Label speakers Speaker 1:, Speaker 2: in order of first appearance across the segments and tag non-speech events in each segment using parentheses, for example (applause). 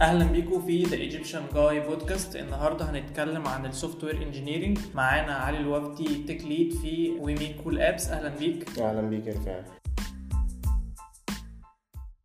Speaker 1: أهلا بيكم في The Egyptian Guy Podcast النهارده هنتكلم عن ال software engineering معانا علي الوفدي tech lead في We Make Cool Apps أهلا بيك.
Speaker 2: أهلا بيك يا رفاعي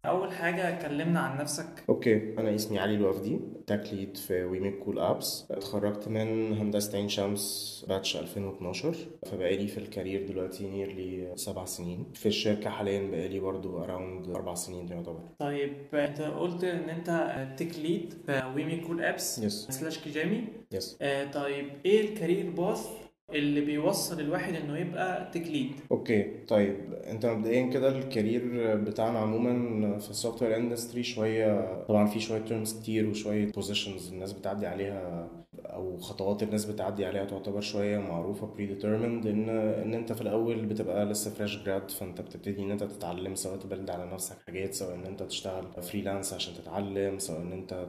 Speaker 1: أول حاجة كلمنا عن نفسك.
Speaker 2: Okay أنا اسمي علي الوفدي. Tech lead في We Make Cool Apps. اتخرجت من هندسة عين شمس batch 2012 فبقالي في ال career دلوقتي nearly سبع سنين. في الشركة حاليا بقالي برضو around أربع سنين يعتبر.
Speaker 1: طيب انت قلت إن انت tech lead في We Make Cool Apps
Speaker 2: yes
Speaker 1: slash Kijamii.
Speaker 2: Yes
Speaker 1: آه، طيب إيه ال career path اللي بيوصل الواحد إنه يبقى tech lead
Speaker 2: Okay طيب انت مبدئيا كده ال career بتاعنا عموما في ال software industry شوية طبعا في شوية terms كتير وشوية positions الناس بتعدي عليها أو خطوات الناس بتعدي عليها تعتبر شوية معروفة بري إن إن أنت في الأول بتبقى لسه fresh grad فأنت بتبتدي إن أنت تتعلم سواء ت build على نفسك حاجات سواء إن أنت تشتغل freelance عشان تتعلم سواء إن أنت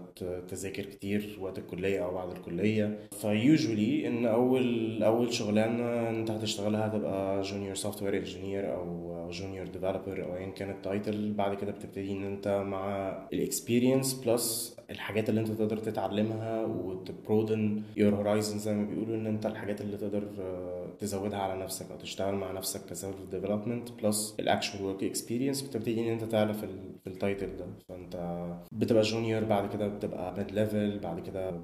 Speaker 2: تذاكر كتير وقت الكلية أو بعد الكلية. ف usually إن أول أول شغلانه انت هتشتغلها هتبقى junior software engineer أو junior developer أو ايا كان ال title بعد كده بتبتدي إن انت مع ال experience plus الحاجات اللي انت تقدر تتعلمها وت broaden your horizon زي ما بيقولوا إن انت الحاجات اللي تقدر آه، تزودها على نفسك أو تشتغل مع نفسك ك self development plus ال actual work experience بتبتدي إن انت ال- في ال title ده. فأنت بتبقى junior بعد كده بتبقى mid level بعد كده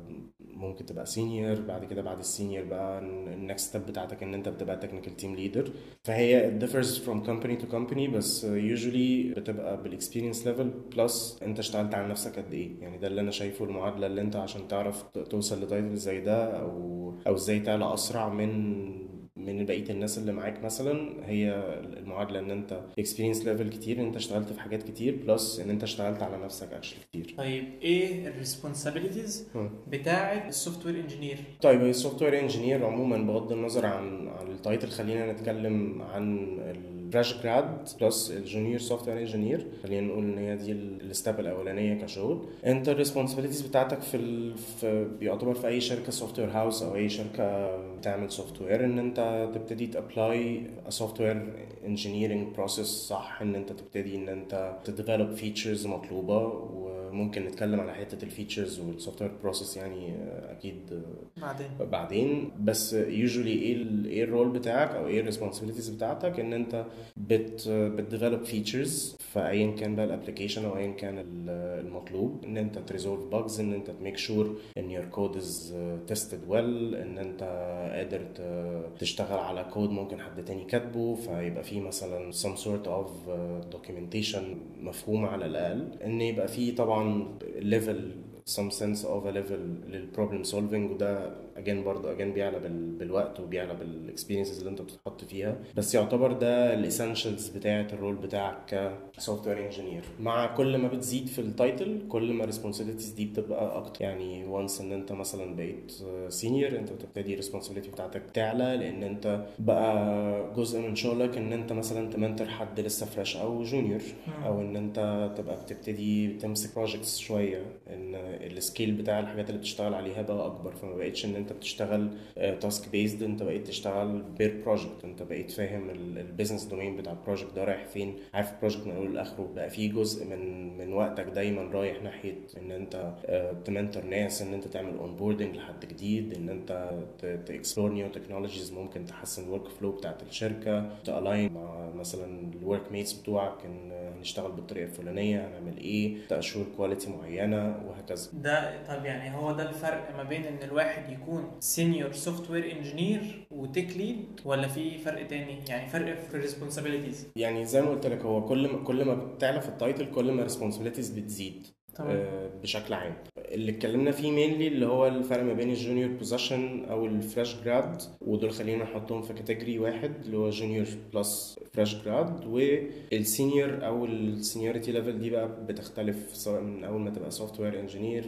Speaker 2: ممكن تبقى senior بعد كده بعد ال senior بقى ال next step بتاعتك إن أنت بتبقى technical team leader فهي differs from company to company بس usually بتبقى بال experience level plus أنت اشتغلت على نفسك قد إيه. يعني ده اللي أنا شايفه المعادلة اللي أنت عشان تعرف توصل ل title زي ده أو أو إزاي تعلى أسرع من من بقية الناس اللي معاك مثلا هي المعادلة إن أنت experience level كتير إن أنت اشتغلت في حاجات كتير plus إن أنت اشتغلت على نفسك actually كتير
Speaker 1: طيب إيه ال
Speaker 2: responsibilities.
Speaker 1: بتاعة ال software engineer
Speaker 2: طيب ال software engineer عموما بغض النظر عن عن ال title خلينا نتكلم عن ال fresh grad plus ال junior software engineer خلينا نقول إن هي دي ال step الأولانية كشغل. أنت ال responsibilities بتاعتك في, ال... في يعتبر في أي شركة software house أو أي شركة بتعمل software إن أنت تبتدي ت apply software engineering process صح إن أنت تبتدي إن أنت ت develop features مطلوبة وممكن نتكلم على حتة ال features وال software process يعني آه، أكيد آه،
Speaker 1: بعدين.
Speaker 2: بعدين. بس usually إيه إيه ال role بتاعك أو إيه ال responsibilities بتاعتك؟ إن أنت بت بت develop features فايا كان بقى ال application أو ايا كان ال- المطلوب. إن أنت ت resolve bugs إن أنت ت make sure إن your code is tested well إن أنت قادر تشتغل على كود ممكن حد تاني كاتبه. فيبقى فيه مثلا some sort of documentation مفهوم على الأقل. إن يبقى فيه طبعا level some sense of a level للبروبلم سولفنج وده اجين برضه again بيعلى بال... بالوقت وبيعلى بالاكسبيرينسز اللي انت بتتحط فيها. بس يعتبر ده ال essentials بتاعة ال role بتاعك ك software engineer مع كل ما بتزيد في ال title كل ما ال responsibilities دي بتبقى أكتر. يعني once إن أنت مثلا بقيت senior أنت بتبتدي ال responsibility بتاعتك تعلى. لأن أنت بقى جزء من شغلك إن أنت مثلا ت mentor حد لسه fresh أو junior أو إن أنت تبقى بتبتدي تمسك projects شوية. إن ال scale بتاع الحاجات اللي بتشتغل عليها بقى أكبر. فما بقتش إن انت بتشتغل task based انت بقيت تشتغل per project انت بقيت فاهم ال business domain بتاع ال project ده رايح فين. عارف ال project من أوله لآخره بقى في جزء من من وقتك دايما رايح ناحية إن أنت آه، ت mentor ناس إن أنت تعمل onboarding لحد جديد إن أنت ت explore new technologies ممكن تحسن ال workflow بتاعت الشركة ت align مع مثلا ال workmates بتوعك إن هنشتغل بالطريقة الفلانية هنعمل إيه ت assure quality معينة وهكذا.
Speaker 1: ده طب يعني هو ده الفرق ما بين إن الواحد يكون senior software engineer و tech lead ولا في فرق تاني؟ يعني فرق في ال responsibilities
Speaker 2: يعني زي ما قلت لك هو كل ما كل ما بتعلى في ال title كل ما responsibilities بتزيد.
Speaker 1: تمام.
Speaker 2: آه، بشكل عام. اللي اتكلمنا فيه mainly اللي هو الفرق ما بين ال junior position أو ال fresh grad ودول خلينا نحطهم في category واحد اللي هو junior plus fresh grad وال senior أو ال seniority level دي بقى بتختلف سواء من أول ما تبقى software engineer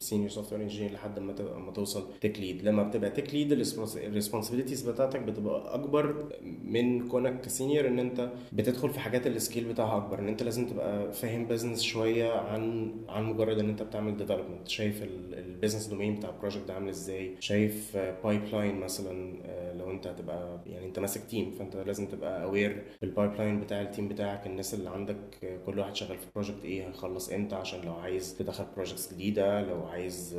Speaker 2: senior software engineer لحد ما تبقى ما توصل tech lead لما بتبقى tech lead ال responsibilities بتاعتك بتبقى أكبر من كونك ك senior إن أنت بتدخل في حاجات ال scale بتاعها أكبر إن أنت لازم تبقى فاهم business شوية عن عن مجرد إن أنت بتعمل development شايف ال business domain بتاع ال project ده عامل إزاي؟ شايف pipeline مثلا آه، لو أنت هتبقى يعني أنت ماسك team فأنت لازم تبقى aware بال pipeline بتاع ال team بتاعك الناس اللي عندك كل واحد شغال في project إيه هيخلص إمتى؟ عشان لو عايز تدخل projects جديدة لو عايز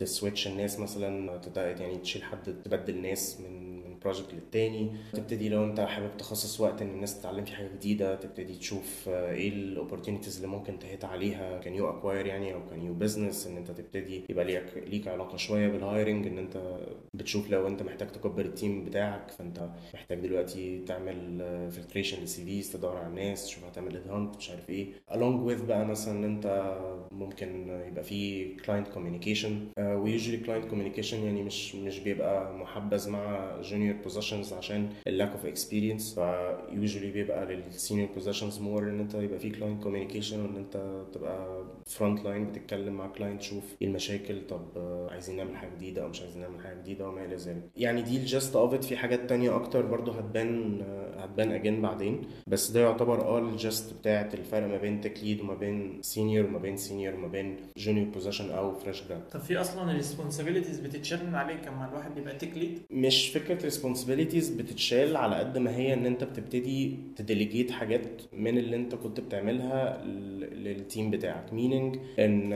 Speaker 2: ت switch الناس مثلا يعني تشيل حد تبدل ناس من project للتاني تبتدي لو انت حابب تخصص وقت ان الناس تتعلم في حاجة جديدة تبتدي تشوف إيه ال opportunities اللي ممكن ت hit عليها ك new acquire يعني أو ك new business ان انت تبتدي يبقى ليك ليك علاقة شوية بال hiring ان انت بتشوف لو انت محتاج تكبر ال team بتاعك فانت محتاج دلوقتي تعمل filtration لل CVs تدور على الناس تشوف هتعمل hunt مش عارف إيه. along with بقى مثلا إن انت ممكن يبقى في client communication و usually client communication يعني مش مش بيبقى محبذ مع junior positions عشان ال lack of experience ف usually بيبقى لل senior positions more إن أنت يبقى في client communication وإن أنت تبقى front line بتتكلم مع client تشوف إيه المشاكل طب عايزين نعمل حاجة جديدة أو مش عايزين نعمل حاجة جديدة وما إلى ذلك. يعني دي ال gist of في حاجات تانية أكتر برضو هتبان هتبان again بعدين. بس ده يعتبر آه ال gist بتاعت الفرق ما بين tech lead وما بين senior وما بين senior وما بين junior position أو fresh grad
Speaker 1: طب في أصلا ال responsibilities بتتشال عليك لما الواحد بيبقى tech lead
Speaker 2: مش فكرة responsibilities بتتشال على قد ما هي إن أنت بتبتدي ت delegate حاجات من اللي أنت كنت بتعملها لل team بتاعك. meaning ان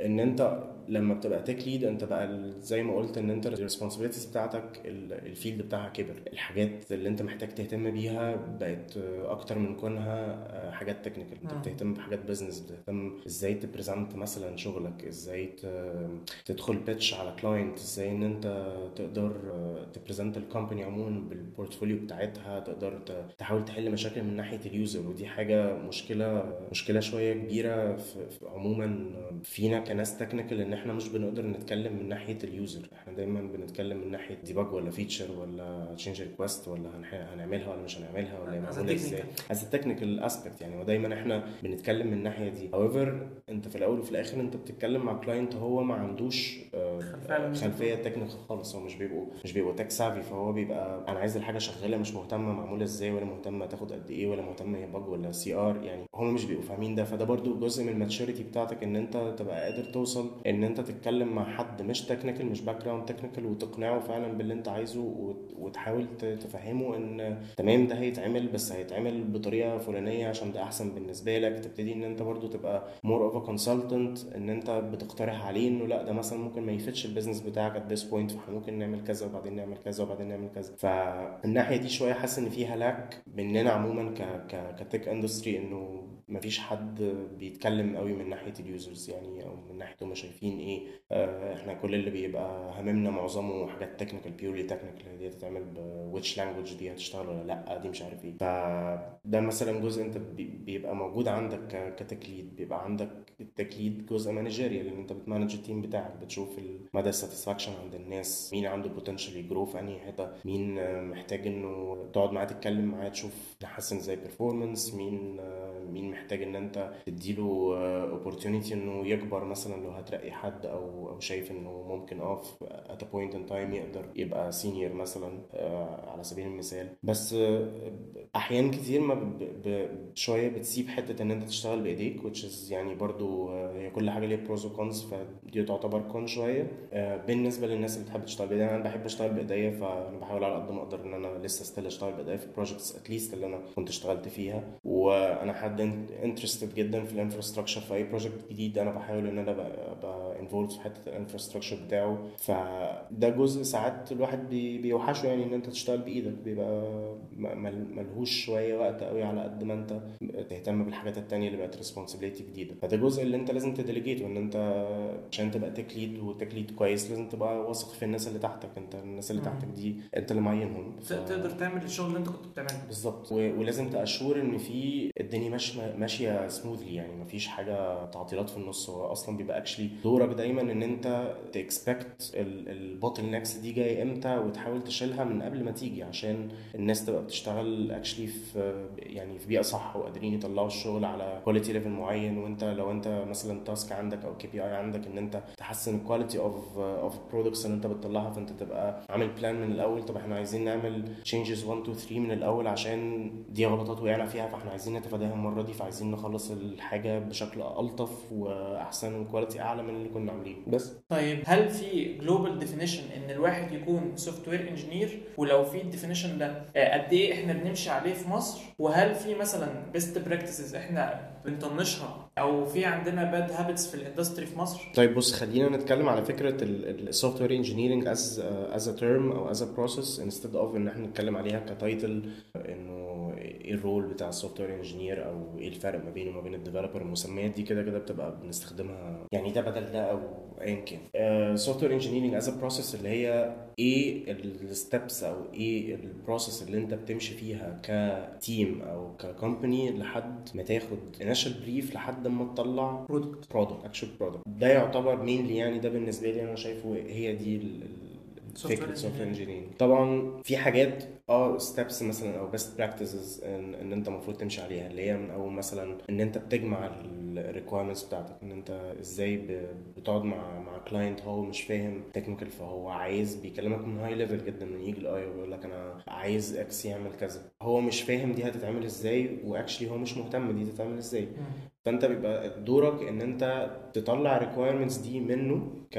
Speaker 2: إن أنت لما بتبقى tech lead انت بقى زي ما قلت ان انت ال responsibilities بتاعتك ال field بتاعها كبر. الحاجات اللي انت محتاج تهتم بيها بقت أكتر من كونها حاجات technical انت بتهتم بحاجات business بتهتم إزاي ت present مثلا شغلك إزاي تدخل pitch على client إزاي ان انت تقدر ت present ال company عموما بال portfolio بتاعتها تقدر تحاول تحل مشاكل من ناحية ال user ودي حاجة مشكلة مشكلة شوية كبيرة في عموما فينا كناس technical ان إحنا مش بنقدر نتكلم من ناحية ال user إحنا دايما بنتكلم من ناحية دي bug ولا feature ولا change request ولا هنعملها ولا مش هنعملها ولا معموله إزاي. as technical aspect يعني. ودايما إحنا بنتكلم من الناحيه دي. However انت في الأول وفي الآخر انت بتتكلم مع client هو ما عندوش خلفية technical خالص. هو مش بيبقوا مش بيبقوا tech savvy فهو بيبقى أنا عايز الحاجة شغالة مش مهتمة معمولة إزاي ولا مهتمة تاخد قد إيه ولا مهتمة هي bug ولا CR يعني. هم مش بيبقوا فاهمين ده. فده برضو جزء من ال maturity بتاعتك إن انت تبقى قادر توصل إن أنت تتكلم مع حد مش technical مش background technical وتقنعه فعلا باللي أنت عايزه وتحاول تفهمه إن تمام ده هيتعمل بس هيتعمل بطريقة فلانية عشان ده أحسن بالنسبة لك. تبتدي إن أنت برضو تبقى more of consultant إن أنت بتقترح عليه إنه لأ ده مثلا ممكن ما يفيدش ال business بتاعك at this point فإحنا ممكن نعمل كذا وبعدين نعمل كذا وبعدين نعمل كذا. فالناحية دي شوية حاسس إن فيها lack مننا عموما ك ك ك tech industry إنه مفيش حد بيتكلم قوي من ناحية ال users يعني أو من ناحية هم شايفين إيه؟ إحنا كل اللي بيبقى هممنا معظمه حاجات technical purely technical دي هتتعمل ب which language دي هتشتغل ولا لأ دي مش عارف إيه. فده مثلا جزء أنت بيبقى موجود عندك ك tech lead بيبقى عندك ال tech lead جزء managerial ان أنت بت manage ال team بتاعك بتشوف مدى ال satisfaction عند الناس مين عنده potential ي grow في أنهي حتة مين محتاج إنه تقعد معاه تتكلم معاه تشوف نحسن إزاي performance مين مين محتاج إن أنت تديله opportunity إنه يكبر مثلا لو هترقي حد أو أو شايف إنه ممكن آه a point in time يقدر يبقى senior مثلا على سبيل المثال. بس احيان كتير ما شوية بتسيب حتة إن أنت تشتغل بإيديك which is يعني برضو هي كل حاجة ليها pros و cons فدي تعتبر con شوية. بالنسبة للناس اللي بتحب تشتغل بإيديها أنا بحب أشتغل بإيديا فأنا بحاول على قد ما أقدر إن أنا لسه still أشتغل بإيديا في ال projects at least اللي أنا كنت اشتغلت فيها. وأنا حد interested جدا في ال infrastructure في أي project جديد أنا بحاول إن أنا ابقى involved في حتة ال infrastructure بتاعه. فده جزء ساعات الواحد بيوحشه يعني إن أنت تشتغل بإيدك. بيبقى ملهوش شوية وقت قوي على قد ما أنت تهتم بالحاجات التانية اللي بقت responsibility جديدة. فده جزء اللي أنت لازم ت delegate وإن أنت عشان تبقى tech lead و tech lead كويس لازم تبقى واثق في الناس اللي تحتك. أنت الناس اللي تحتك دي أنت اللي معينهم.
Speaker 1: ف... تقدر تعمل الشغل اللي أنت كنت بتعمله.
Speaker 2: بالظبط. و... ولازم ت ensure إن في الدنيا ماشية ماشية smoothly يعني. مفيش حاجة تعطيلات في النص. هو أصلا بيبقى actually دورك دايما إن أنت ت expect ال bottlenecks دي جاية إمتى وتحاول تشيلها من قبل ما تيجي عشان الناس تبقى بتشتغل actually في يعني في بيئة صح وقادرين يطلعوا الشغل على quality level معين. وأنت لو أنت مثلا task عندك أو KPI عندك إن أنت تحسن ال quality of of products اللي أنت بتطلعها فأنت تبقى عامل plan من الأول. طب إحنا عايزين نعمل changes 1 2 3 من الأول عشان دي غلطات وقعنا فيها فإحنا عايزين نتفاداها المرة دي. فعايزين نخلص الحاجة بشكل ألطف وأحسن و quality أعلى من اللي كنا عاملينه بس.
Speaker 1: طيب هل في global definition إن الواحد يكون software engineer ولو في ال definition ده آه، قد إيه إحنا بنمشي عليه في مصر؟ وهل في مثلا best practices إحنا بنطنشها. أو في عندنا bad habits في ال industry في مصر.
Speaker 2: طيب بص خلينا نتكلم على فكرة ال software engineering as as a term أو as a process instead of إن إحنا نتكلم عليها ك title إنه إيه ال role بتاع ال software engineer أو إيه الفرق ما بينه وما بين ال developer المسميات دي كده كده بتبقى بنستخدمها يعني ده بدل ده أو ايا كان. software engineering is a process اللي هي إيه ال steps أو إيه ال process اللي أنت بتمشي فيها ك team أو ك company لحد ما تاخد initial brief لحد ما تطلع
Speaker 1: product
Speaker 2: product actual product ده يعتبر mainly يعني ده بالنسبة لي أنا شايفه هي دي ال- فكرة
Speaker 1: software. engineering
Speaker 2: طبعا في حاجات آه steps مثلا أو best practices إن, إن أنت المفروض تمشي عليها اللي هي من أول مثلا إن أنت بتجمع ال requirements بتاعتك. إن أنت إزاي بتقعد مع مع client هو مش فاهم technical فهو عايز بيكلمك من high level جدا من يجي الاي ويقول لك أنا عايز X يعمل كذا. هو مش فاهم دي هتتعمل إزاي و actually هو مش مهتم دي تتعمل إزاي. فانت بيبقى دورك ان انت تطلع requirements دي منه ك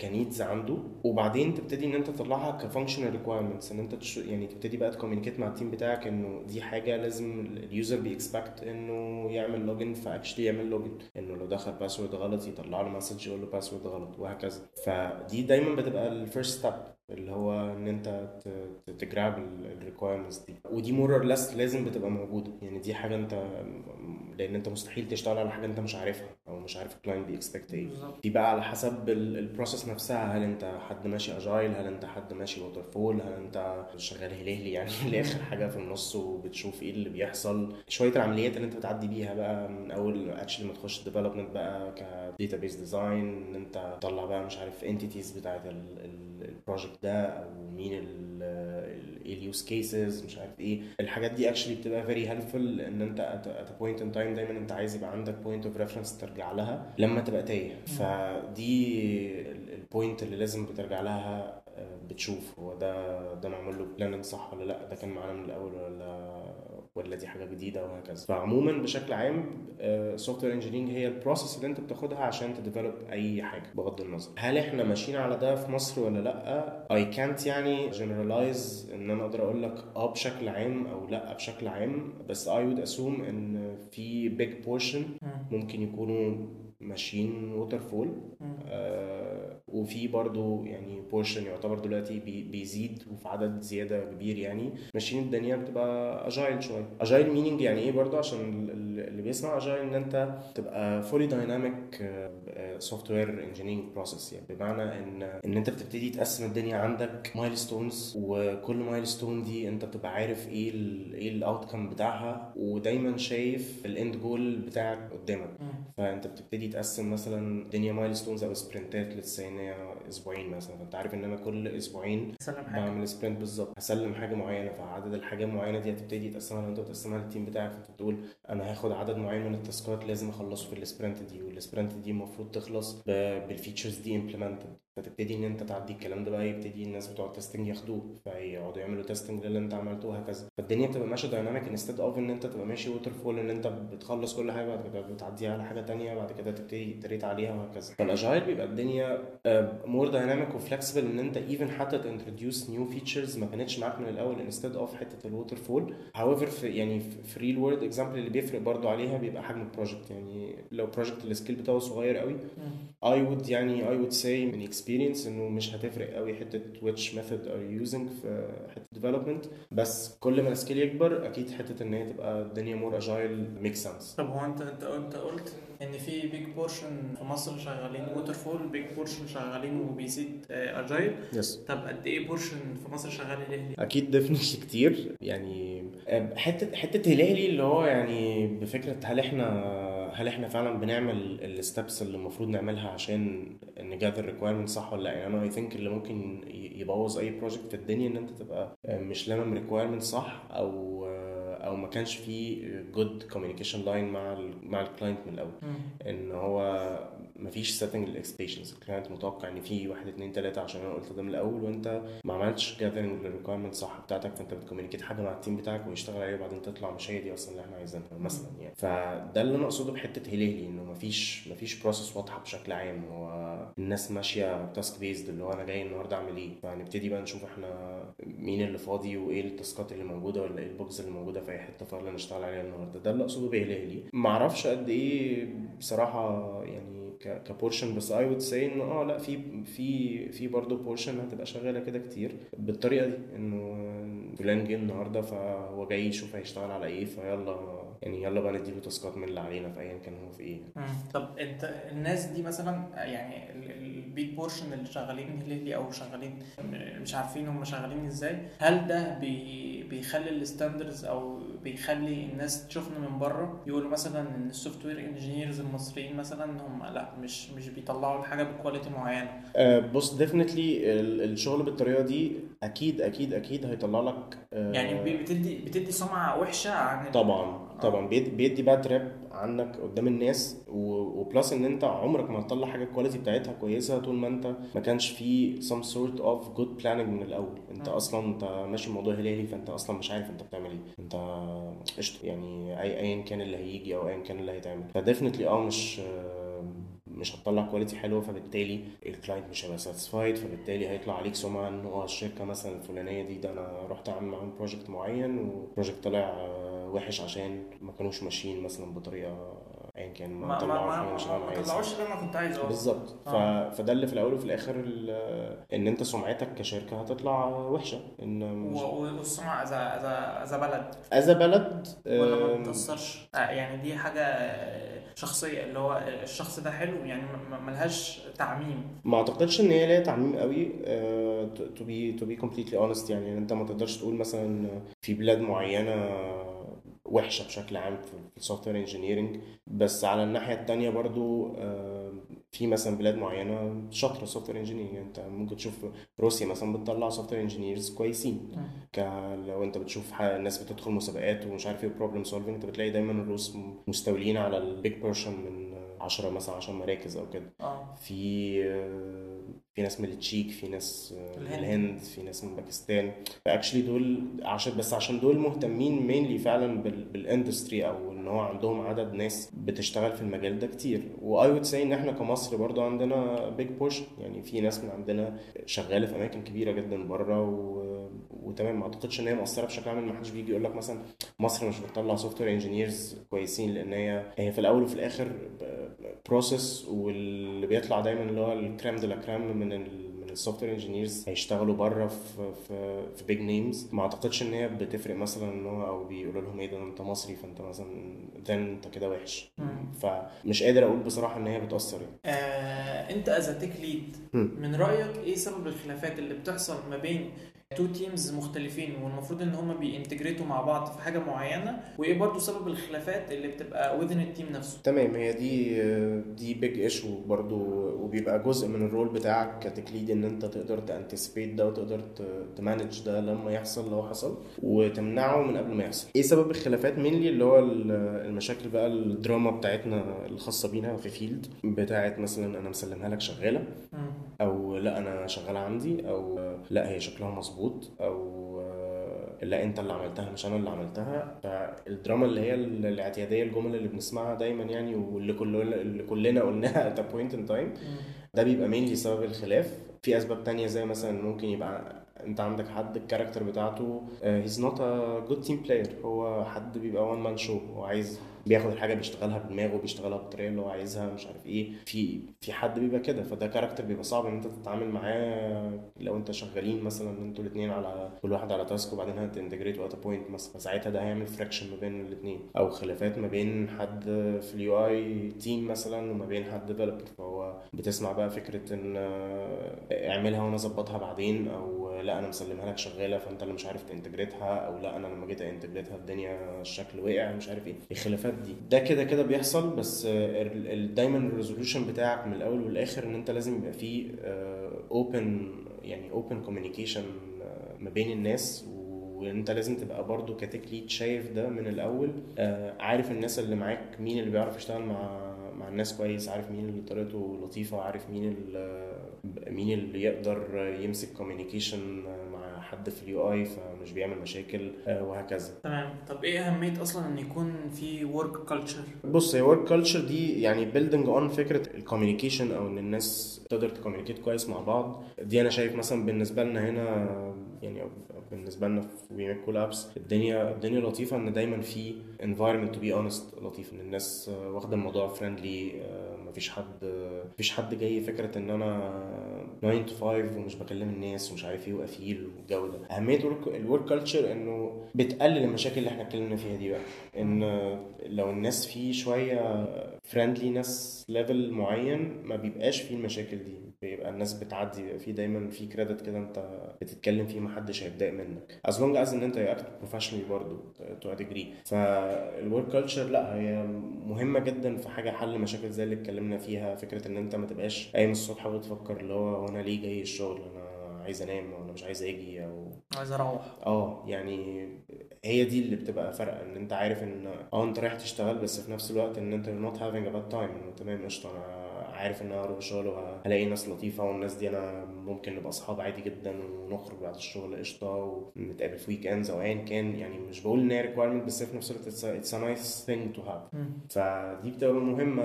Speaker 2: ك needs عنده وبعدين تبتدي ان انت تطلعها ك functional requirements ان انت تش... يعني تبتدي بقى ت communicate مع ال team بتاعك انه دي حاجة لازم ال user بي expect انه يعمل login ف actually يعمل login انه لو دخل password غلط يطلع له message يقول له password غلط وهكذا. فدي دايما بتبقى ال first step اللي هو إن أنت ت grab ال requirements دي. ودي more or less لازم بتبقى موجودة. يعني دي حاجة أنت لأن أنت مستحيل تشتغل على حاجة أنت مش عارفها أو مش عارف ال client بي
Speaker 1: expect إيه.
Speaker 2: دي بقى على حسب ال process نفسها. هل أنت حد ماشي agile هل أنت حد ماشي waterfall هل أنت شغال هليلي يعني (laughs) الآخر حاجة في النص وبتشوف إيه اللي بيحصل. شوية العمليات اللي أنت بتعدي بيها بقى من اول actually ما تخش development بقى ك database design إن أنت تطلع بقى مش عارف entities بتاعت ال project ده أو مين إيه ال use cases مش عارف إيه. الحاجات دي actually بتبقى very helpful إن أنت at point in time دايما أنت عايز يبقى عندك point of reference ترجع لها لما تبقى تايه. فدي ال point اللي لازم بترجع لها آه، بتشوف هو ده ده معمول له planning صح ولا لأ؟ ده كان معانا من الأول ولا ولا دي حاجة جديدة وهكذا. فعموما بشكل عام software engineering هي ال process اللي انت بتاخدها عشان ت develop أي حاجة بغض النظر. هل إحنا ماشيين على ده في مصر ولا لأ؟ اي كانت يعني جنرالايز إن أنا أقدر أقول لك آه بشكل عام أو لأ بشكل عام بس I would assume إن في big portion ممكن يكونوا ماشيين waterfall آه وفي برضو يعني portion يعتبر دلوقتي بي بيزيد وفي عدد زيادة كبير يعني. ماشيين الدنيا بتبقى agile شوية. agile meaning يعني إيه برضو؟ عشان ال- ال- اللي بيسمع agile إن أنت تبقى fully dynamic software engineering process يعني. بمعنى ان إن أنت بتبتدي تقسم الدنيا عندك milestones وكل milestone دي أنت بتبقى عارف إيه ال إيه ال outcome بتاعها ودايما شايف ال end goal بتاعك قدامك. فأنت بتبتدي تقسم مثلا الدنيا milestones أو سبرنتات هي أسبوعين مثلا. فأنت عارف ان أنا كل
Speaker 1: أسبوعين
Speaker 2: بعمل sprint بالظبط. هسلم حاجة معينة. فعدد الحاجات المعينة دي هتبتدي تقسمها أنت بتقسمها لل team بتاعك. فأنت بتقول أنا هاخد عدد معين من التاسكات لازم أخلصه في ال sprint دي وال sprint دي المفروض تخلص بال features دي implemented فتبتدي إن أنت تعدي الكلام ده بقى يبتدي الناس بتوع ال testing ياخدوه فيقعدوا يعملوا testing للي أنت عملته وهكذا. فالدنيا بتبقى ماشية dynamic instead of إن أنت تبقى ماشي waterfall إن أنت بتخلص كل حاجة بعد كده بتعديها على حاجة تانية بعد كده تبتدي ت iterate عليها وهكذا. فال agile بيبقى الدنيا more dynamic و flexible إن أنت even حتى ت introduce new features ما كانتش معاك من الأول instead of حتة ال waterfall however في يعني في real world example اللي بيفرق برضو عليها بيبقى حجم ال project يعني لو project ال scale بتاعه صغير قوي I would يعني I would say من experience إنه مش هتفرق قوي حتة which method are you using في حتة development. بس كل ما ال scale يكبر أكيد حتة إن هي تبقى الدنيا more agile make sense.
Speaker 1: طب هو انت انت أنت قلت إن في big portion في مصر شغالين waterfall big portion شغالين وبيزيد agile
Speaker 2: yes
Speaker 1: طب قد إيه portion في مصر شغال هلالي؟
Speaker 2: أكيد definitely كتير. يعني حتة حتة هلالي اللي هو يعني بفكرة هل إحنا هل إحنا فعلا بنعمل ال steps اللي المفروض نعملها عشان ن gather requirement صح ولا لأ؟ يعني أنا I think اللي ممكن يبوظ أي project في الدنيا إن أنت تبقى مش لامم requirement صح أو أو ما كانش في good communication line مع ال مع ال client من الأول. إن هو مفيش setting ال expectations ال client متوقع إن في واحد اتنين تلاتة عشان أنا قلت ده من الأول وأنت ما عملتش gathering لل requirement صح بتاعتك فأنت بت communicate حاجة مع ال team بتاعك ويشتغل عليها وبعدين تطلع مش هي دي أصلا اللي إحنا عايزينها مثلا يعني. فده اللي أنا أقصده بحتة هلالي إنه مفيش مفيش process واضحة بشكل عام. هو الناس ماشية task based اللي هو أنا جاي النهارده أعمل إيه؟ فهنبتدي بقى نشوف إحنا مين اللي فاضي وإيه ال taskات اللي موجودة ولا إيه ال bugs اللي موجودة في أي حتة فيلا نشتغل عليها النهارده. ده اللي أقصده بهلالي ما أعرفش قد إيه بصراحة يعني ك portion بس I would say إنه آه لأ في في في برضه portion هتبقى شغالة كده كتير بالطريقة دي إنه فلان جه النهارده فهو جاي يشوف هيشتغل على إيه فيلا يعني يلا بقى نديله taskات من اللي علينا في ايا كان هو في إيه.
Speaker 1: طب أنت الناس دي مثلا يعني ال big portion اللي شغالين هلالي أو شغالين مش عارفين هم شغالين إزاي هل ده بي بيخلي ال standards أو بيخلي الناس تشوفنا من بره. يقولوا مثلا إن ال software engineers المصريين مثلا هم لا مش مش بيطلعوا الحاجة ب quality معينة.
Speaker 2: آه بص definitely الشغل بالطريقة دي أكيد أكيد أكيد هيطلع لك
Speaker 1: آه يعني بتدي بتدي سمعة وحشة عن
Speaker 2: طبعا طبعا. بيدي bad rep عنك قدام الناس و plus إن أنت عمرك ما هتطلع حاجة ال quality بتاعتها كويسة طول ما أنت ما كانش في some sort of good planning من الأول. أنت م. أصلا أنت ماشي الموضوع هلالي فأنت أصلا مش عارف أنت بتعمل إيه. أنت قشطة يعني اي ايا كان اللي هيجي أو ايا كان اللي هيتعمل. ف definitely آه مش مش هتطلع quality حلوة فبالتالي ال client مش هيبقى satisfied فبالتالي هيطلع عليك سمعة إن هو الشركة مثلا الفلانية دي ده أنا رحت أعمل معاهم project معين وال project طلع وحش عشان ما كانوش ماشيين مثلا بطريقة ايا كان
Speaker 1: ما ما ما, ما طلعوش اللي أنا كنت عايزه.
Speaker 2: بالظبط. آه. فده اللي في الأول وفي الآخر إن أنت سمعتك كشركة هتطلع وحشة إن
Speaker 1: مش... والسمعه اذا اذا إذا بلد.
Speaker 2: إذا بلد
Speaker 1: ولا ما بتأثرش. آه يعني دي حاجة شخصية اللي هو الشخص ده حلو يعني ملهاش تعميم.
Speaker 2: ما أعتقدش إن هي ليها تعميم قوي to be to be completely honest يعني أنت ما تقدرش تقول مثلا في بلاد معينة وحشة بشكل عام في ال software engineering بس على الناحية الثانية برضو في مثلا بلاد معينة شاطرة software engineering انت ممكن تشوف روسيا مثلا بتطلع software engineers كويسين لو انت بتشوف الناس بتدخل مسابقات ومش عارف إيه problem solving انت بتلاقي دايما الروس مستولين على ال big portion من 10 مثلا 10 مراكز أو كده.
Speaker 1: آه.
Speaker 2: في في ناس من التشيك في ناس من الهند. في ناس من باكستان. ف actually دول عشان بس عشان دول مهتمين mainly فعلا بال industry أو إن هو عندهم عدد ناس بتشتغل في المجال ده كتير. و I would say إن إحنا كمصر برضو عندنا big portion يعني في ناس من عندنا شغالة في أماكن كبيرة جدا بره و... وتمام. ما أعتقدش إن هي مؤثره بشكل عام ما حدش بيجي يقول لك مثلا مصر مش بتطلع software engineers كويسين لأن هي هي في الأول وفي الآخر process واللي بيطلع دايما اللي هو ال crème de la crème من ال من ال software engineers هيشتغلوا بره في في في big names ما أعتقدش إن هي بتفرق مثلا إن هو أو بيقولوا لهم إيه ده أنت مصري فأنت مثلا then أنت كده وحش. فمش قادر أقول بصراحة إن هي بتأثر
Speaker 1: يعني. آه أنت as tech lead من رأيك إيه سبب الخلافات اللي بتحصل ما بين two teams مختلفين والمفروض إن هم بي integrateوا مع بعض في حاجة معينة وإيه برضو سبب الخلافات اللي بتبقى within ال team نفسه.
Speaker 2: تمام هي دي دي big issue برضو وبيبقى جزء من ال role بتاعك ك tech lead إن أنت تقدر ت anticipate ده وتقدر ت manage ده لما يحصل لو حصل وتمنعه من قبل ما يحصل. إيه سبب الخلافات؟ mainly اللي هو المشاكل بقى الدراما بتاعتنا الخاصة بينا في field بتاعت مثلا أنا مسلمها لك شغالة أو لأ أنا شغالة عندي أو لأ هي شكلها مظبوط. مظبوط أو لا أنت اللي عملتها مش أنا اللي عملتها. فالدراما اللي هي الاعتيادية الجمل اللي بنسمعها دايما يعني واللي كلنا اللي كلنا قلناها at a point in time ده بيبقى mainly سبب الخلاف. في أسباب تانية زي مثلا ممكن يبقى أنت عندك حد ال character بتاعته he's not a good team player هو حد بيبقى one man show هو عايز بياخد الحاجة بيشتغلها بدماغه بيشتغلها بالطريقة اللي هو عايزها مش عارف إيه. في في حد بيبقى كده. فده character بيبقى صعب إن أنت تتعامل معاه لو أنت شغالين مثلا أنتوا الاثنين على كل واحد على task وبعدين هت integrateوا at point مثلا. فساعتها ده هيعمل friction ما بين الاثنين أو خلافات ما بين حد في ال UI team مثلا وما بين حد developer فهو بتسمع بقى فكرة إن اعملها وأنا أظبطها بعدين أو لا أنا مسلمها لك شغالة فأنت اللي مش عارف ت integrate ها أو لا أنا لما جيت أ integrate ها الدنيا الشكل وقع مش عارف إيه. الخلافات دي. ده كده كده بيحصل بس دايما ال resolution بتاعك من الأول والآخر إن أنت لازم يبقى فيه open يعني open communication ما بين الناس وانت لازم تبقى برضو ك tech lead شايف ده من الأول. آه، عارف الناس اللي معاك مين اللي بيعرف يشتغل مع مع الناس كويس عارف مين اللي طريقته لطيفة عارف مين اللي مين اللي يقدر يمسك communication حد في ال UI فمش بيعمل مشاكل آه، وهكذا.
Speaker 1: تمام. طب إيه أهمية أصلا إن يكون في work culture
Speaker 2: بص هي work culture دي يعني building on فكرة ال communication أو إن الناس تقدر ت communicate كويس مع بعض. دي أنا شايف مثلا بالنسبة لنا هنا يعني بالنسبة لنا في We Make Cool Apps الدنيا الدنيا لطيفة إن دايما في environment to be honest لطيف إن الناس آه، واخدة الموضوع friendly مفيش حد مفيش حد جاي فكرة إن أنا 9 to 5 ومش بكلم الناس ومش عارف إيه وقفيل والجو ده. أهمية ال work culture إنه بتقلل المشاكل اللي إحنا اتكلمنا فيها دي بقى. إن لو الناس فيه شوية friendliness level معين ما بيبقاش فيه المشاكل دي. بيبقى الناس بتعدي بيبقى في دايما في credit كده انت بتتكلم فيه محدش هيتضايق منك. As long as ان انت ي act professionally برضه to a degree ف ال work culture لا هي مهمة جدا في حاجة حل مشاكل زي اللي اتكلمنا فيها. فكرة ان انت ما تبقاش قايم الصبح وتفكر اللي هو هو أنا ليه جاي الشغل؟ أنا عايز انام أو أنا مش عايز أجي أو
Speaker 1: عايز أروح.
Speaker 2: آه يعني هي دي اللي بتبقى فارقه ان انت عارف ان آه انت رايح تشتغل بس في نفس الوقت ان انت not having a bad time. تمام قشطة أنا عارف إن أنا هروح الشغل وهلاقي ناس لطيفة والناس دي أنا ممكن نبقى أصحاب عادي جدا ونخرج بعد الشغل قشطة ونتقابل في weekends أو ايا كان. يعني مش بقول إن هي requirement بس في نفس الوقت it's a nice thing to have فدي بتبقى مهمة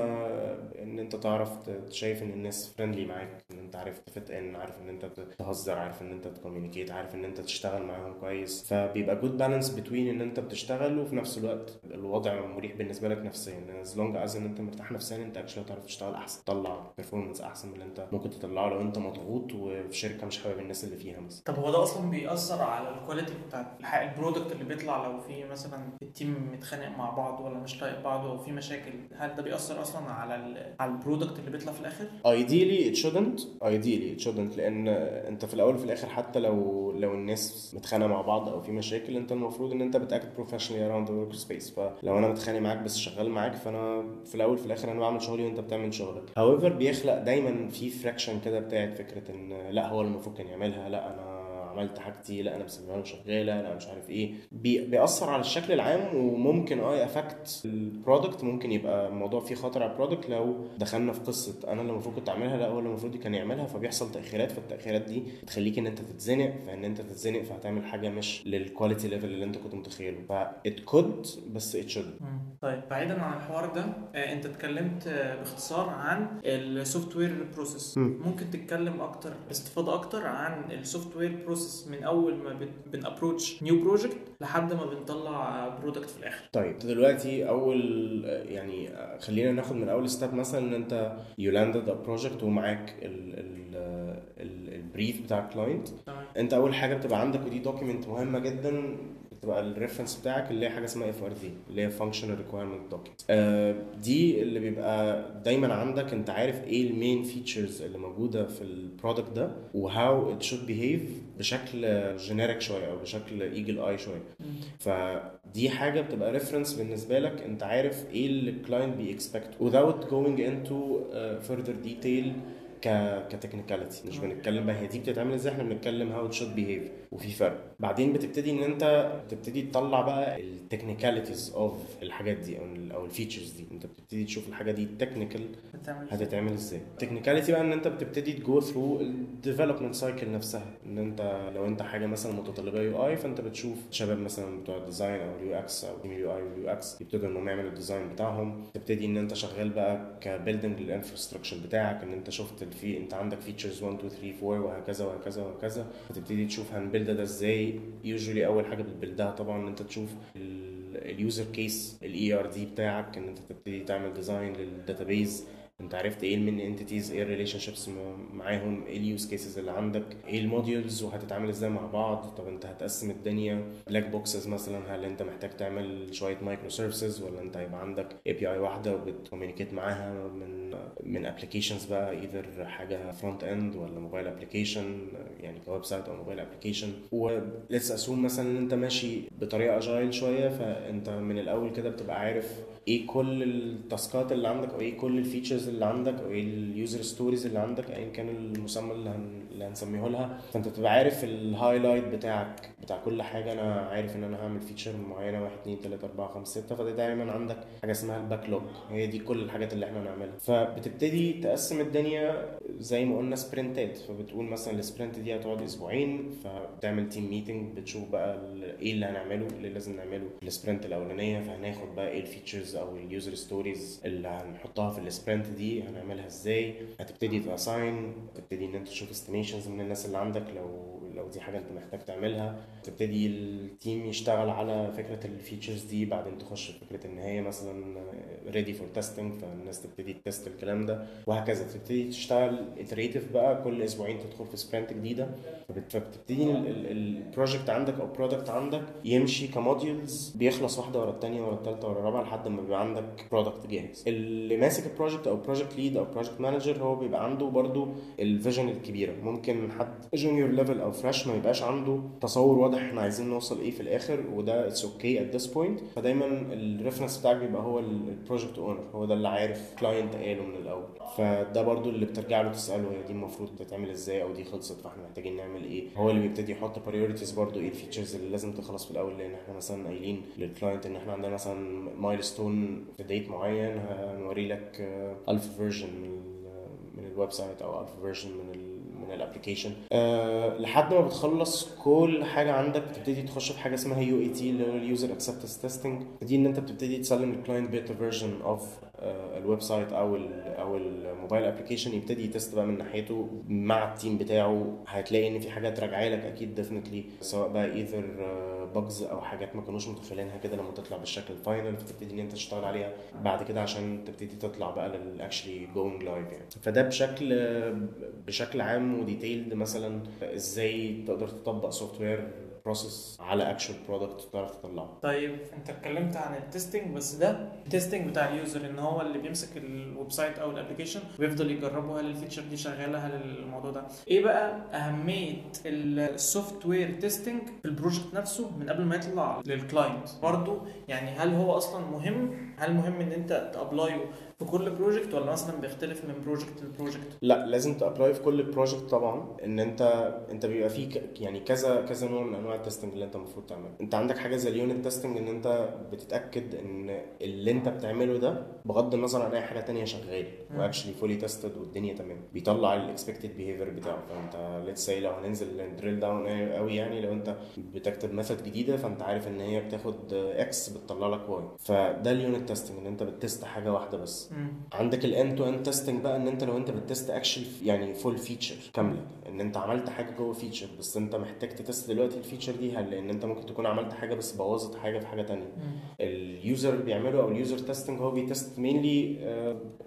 Speaker 2: إن أنت تعرف شايف إن الناس friendly معاك إن أنت عارف ت fit ان عارف إن أنت تهزر عارف إن أنت ت communicate عارف إن أنت تشتغل معاهم كويس. فبيبقى good balance between إن أنت بتشتغل وفي نفس الوقت الوضع مريح بالنسبة لك نفسيا. as long as إن أنت مرتاح نفسيا أنت actually هتعرف تشتغل أحسن تطلع performance أحسن من اللي أنت ممكن تطلعه لو أنت مضغوط وفي شركة مش حابب الناس اللي فيها مثلا.
Speaker 1: طب هو ده أصلا بيأثر على ال quality بتاعت ال product اللي بيطلع لو في مثلا ال team متخانق مع بعض ولا مش طايق بعض أو في مشاكل هل ده بيأثر أصلا على ال على ال product اللي بيطلع في الآخر؟
Speaker 2: ideally it shouldn't. Ideally it shouldn't. لأن أنت في الأول وفي الآخر حتى لو لو الناس متخانقة مع بعض أو في مشاكل أنت المفروض إن أنت بت act professionally around workspace فلو أنا متخانق معاك بس شغال معاك فأنا في الأول وفي الآخر أنا بعمل شغلي وأنت بتعمل شغلك. However بيخلق دايما في friction كده بتاعت فكرة إن لا هو اللي المفروض كان يعملها لا أنا عملت حاجتي لا أنا مسميها له شغالة لا مش عارف إيه. بي بيأثر على الشكل العام وممكن آه affect ال product ممكن يبقى الموضوع فيه خطر على ال product لو دخلنا في قصة أنا اللي المفروض كنت أعملها لا هو اللي المفروض كان يعملها فبيحصل تأخيرات فالتأخيرات دي بتخليك إن أنت تتزنق فإن أنت تتزنق فهتعمل حاجة مش لل quality level اللي أنت كنت متخيله. فات كود بس ات شود
Speaker 1: طيب بعيدا عن الحوار ده آه، أنت اتكلمت آه، باختصار عن ال software process ممكن تتكلم أكتر باستفاضة أكتر عن ال software process من أول ما بن approach new project لحد ما بنطلع product في الآخر.
Speaker 2: طيب دلوقتي أول يعني خلينا ناخد من أول step مثلا إن أنت you landed a project ومعاك ال brief بتاع ال client أنت أول حاجة بتبقى عندك ودي document مهمة جدا بتبقى ال reference بتاعك اللي هي حاجة اسمها FRD اللي هي functional requirement document دي اللي بيبقى دايما عندك أنت عارف إيه ال main features اللي موجودة في ال product ده و how it should behave بشكل generic شوية أو بشكل agile شوية. فدي حاجة بتبقى reference بالنسبة لك أنت عارف إيه اللي ال client بي expect without going into uh, further detail ك ك technicality. مش بنتكلم بقى هي دي بتتعمل إزاي إحنا بنتكلم how should behave وفي فرق. بعدين بتبتدي إن أنت تبتدي تطلع بقى ال technicalities of الحاجات دي أو أو ال features دي. أنت بتبتدي تشوف الحاجة دي technical هتتعمل إزاي؟ ال technicality بقى إن أنت بتبتدي ت go through ال development cycle نفسها. إن أنت لو أنت حاجة مثلا متطلبة UI فأنت بتشوف شباب مثلا بتوع ال design أو ال UX أو ال UI وال UX يبتدوا إنهم يعملوا ال design بتاعهم. تبتدي إن أنت شغال بقى ك building لل infrastructure بتاعك إن أنت شفت في أنت عندك features 1 2 3 4 وهكذا وهكذا وهكذا. فتبتدي تشوف هن build ده إزاي؟ usually أول حاجة بت build ها طبعا إن أنت تشوف ال user case ال ERD بتاعك إن أنت تبتدي تعمل design لل database انت عرفت إيه ال main entities إيه ال relationships معاهم إيه ال use cases اللي عندك إيه ال modules وهتتعامل إزاي مع بعض طب انت هتقسم الدنيا. black boxes مثلا هل انت محتاج تعمل شوية microservices ولا انت هيبقى عندك API واحدة وبت communicate معاها من من applications بقى either حاجة front end ولا mobile application يعني ك website أو mobile application و let's assume مثلا إن أنت ماشي بطريقة agile شوية فأنت من الأول كده بتبقى عارف إيه كل التاسكات اللي عندك أو إيه كل ال features اللي عندك أو إيه ال user stories اللي عندك ايا كان المسمى اللي. اللي هنسميه لها فأنت بتبقى عارف ال highlight بتاعك بتاع كل حاجة أنا عارف إن أنا هعمل feature معينة 1 2 3 4 5 6 فده دايما عندك حاجة اسمها ال backlog هي دي كل الحاجات اللي إحنا نعملها فبتبتدي تقسم الدنيا زي ما قلنا sprint ات فبتقول مثلا ال sprint دي هتقعد أسبوعين فبتعمل team meeting بتشوف بقى إيه اللي هنعمله اللي لازم نعمله. ال sprint الأولانية فهناخد بقى إيه ال features أو ال user stories اللي هنحطها في ال sprint دي هنعملها إزاي. هتبتدي ت assign تبتدي إن أنت تشوف estimations من الناس اللي عندك. لو لو دي حاجة انت محتاج تعملها تبتدي ال team يشتغل على فكرة ال features دي بعدين تخش فكرة إن هي مثلا ready for testing فالناس تبتدي test الكلام ده وهكذا. تبتدي تشتغل iterative بقى كل أسبوعين تدخل في sprint جديدة. فبت- فبتبتدي ال project عندك أو ال product عندك يمشي ك modules بيخلص واحدة ورا الثانية ورا الثالثه ورا الرابعة لحد ما بيبقى عندك product جاهز. اللي ماسك ال project أو project lead أو project manager هو بيبقى عنده برضو ال vision الكبيرة. ممكن حد junior level أو fresh ما يبقاش عنده تصور واضح إحنا عايزين نوصل إيه في الآخر وده it's okay at this point فدايما ال reference بتاعك بيبقى هو ال project owner هو ده اللي عارف client قاله من الأول. فده برضو اللي بترجع له تسأله هي دي المفروض تتعمل إزاي أو دي خلصت فإحنا محتاجين نعمل إيه؟ هو اللي بيبتدي يحط priorities برضو إيه ال features اللي لازم تخلص في الأول لأن إحنا مثلا قايلين لل client إن إحنا عندنا مثلا milestone في date معين هنوري لك 1000 version من ال- من ال website أو 1000 version من من ال application أه لحد ما بتخلص كل حاجة عندك بتبتدي تخش في حاجة اسمها UAT اللي هو ال user acceptance testing دي إن أنت بتبتدي تسلم ال client beta version of ال website أو أو ال mobile application يبتدي ي test بقى من ناحيته مع ال team بتاعه. هتلاقي إن في حاجات راجعة لك أكيد definitely سواء بقى either bugs أو حاجات ما كانوش متخيلينها كده لما تطلع بالشكل ال final فتبتدي إن أنت تشتغل عليها. بعد كده عشان تبتدي تطلع بقى لل actually going live يعني. فده بشكل بشكل عام و detailed مثلا إزاي تقدر تطبق software process على actual product تعرف تطلعه.
Speaker 1: طيب انت اتكلمت عن ال testing بس ده ال testing بتاع ال user إن هو اللي بيمسك ال website أو ال application ويفضل يجربه هل ال feature دي شغالة؟ هل الموضوع ده؟ إيه بقى أهمية ال software testing في ال project نفسه من قبل ما يطلع لل client برضو يعني هل هو أصلا مهم؟ هل مهم إن أنت ت apply ه في كل project ولا مثلا بيختلف من project ل project
Speaker 2: لا لازم ت apply في كل project طبعا إن أنت أنت بيبقى فيه يعني كذا كذا نوع من أنواع ال testing اللي أنت المفروض تعمله. أنت عندك حاجة زي ال unit testing إن أنت بتتأكد إن اللي أنت بتعمله ده بغض النظر عن أي حاجة تانية شغال.
Speaker 1: و
Speaker 2: actually fully tested والدنيا تمام. بيطلع ال expected behavior بتاعه. فأنت let's say لو هننزل drill down قوي يعني لو أنت بتكتب method جديدة فأنت عارف إن هي بتاخد X بتطلع لك Y فده ال unit testing إن أنت ب test حاجة واحدة بس.
Speaker 1: مم.
Speaker 2: عندك ال end to end testing بقى إن أنت لو أنت ب test action يعني full feature كاملة. إن أنت عملت حاجة جوه feature بس أنت محتاج ت test دلوقتي ال feature دي هل لأن أنت ممكن تكون عملت حاجة بس بوظت حاجة في حاجة
Speaker 1: مم.
Speaker 2: ال user بيعمله أو ال user testing هو بي test mainly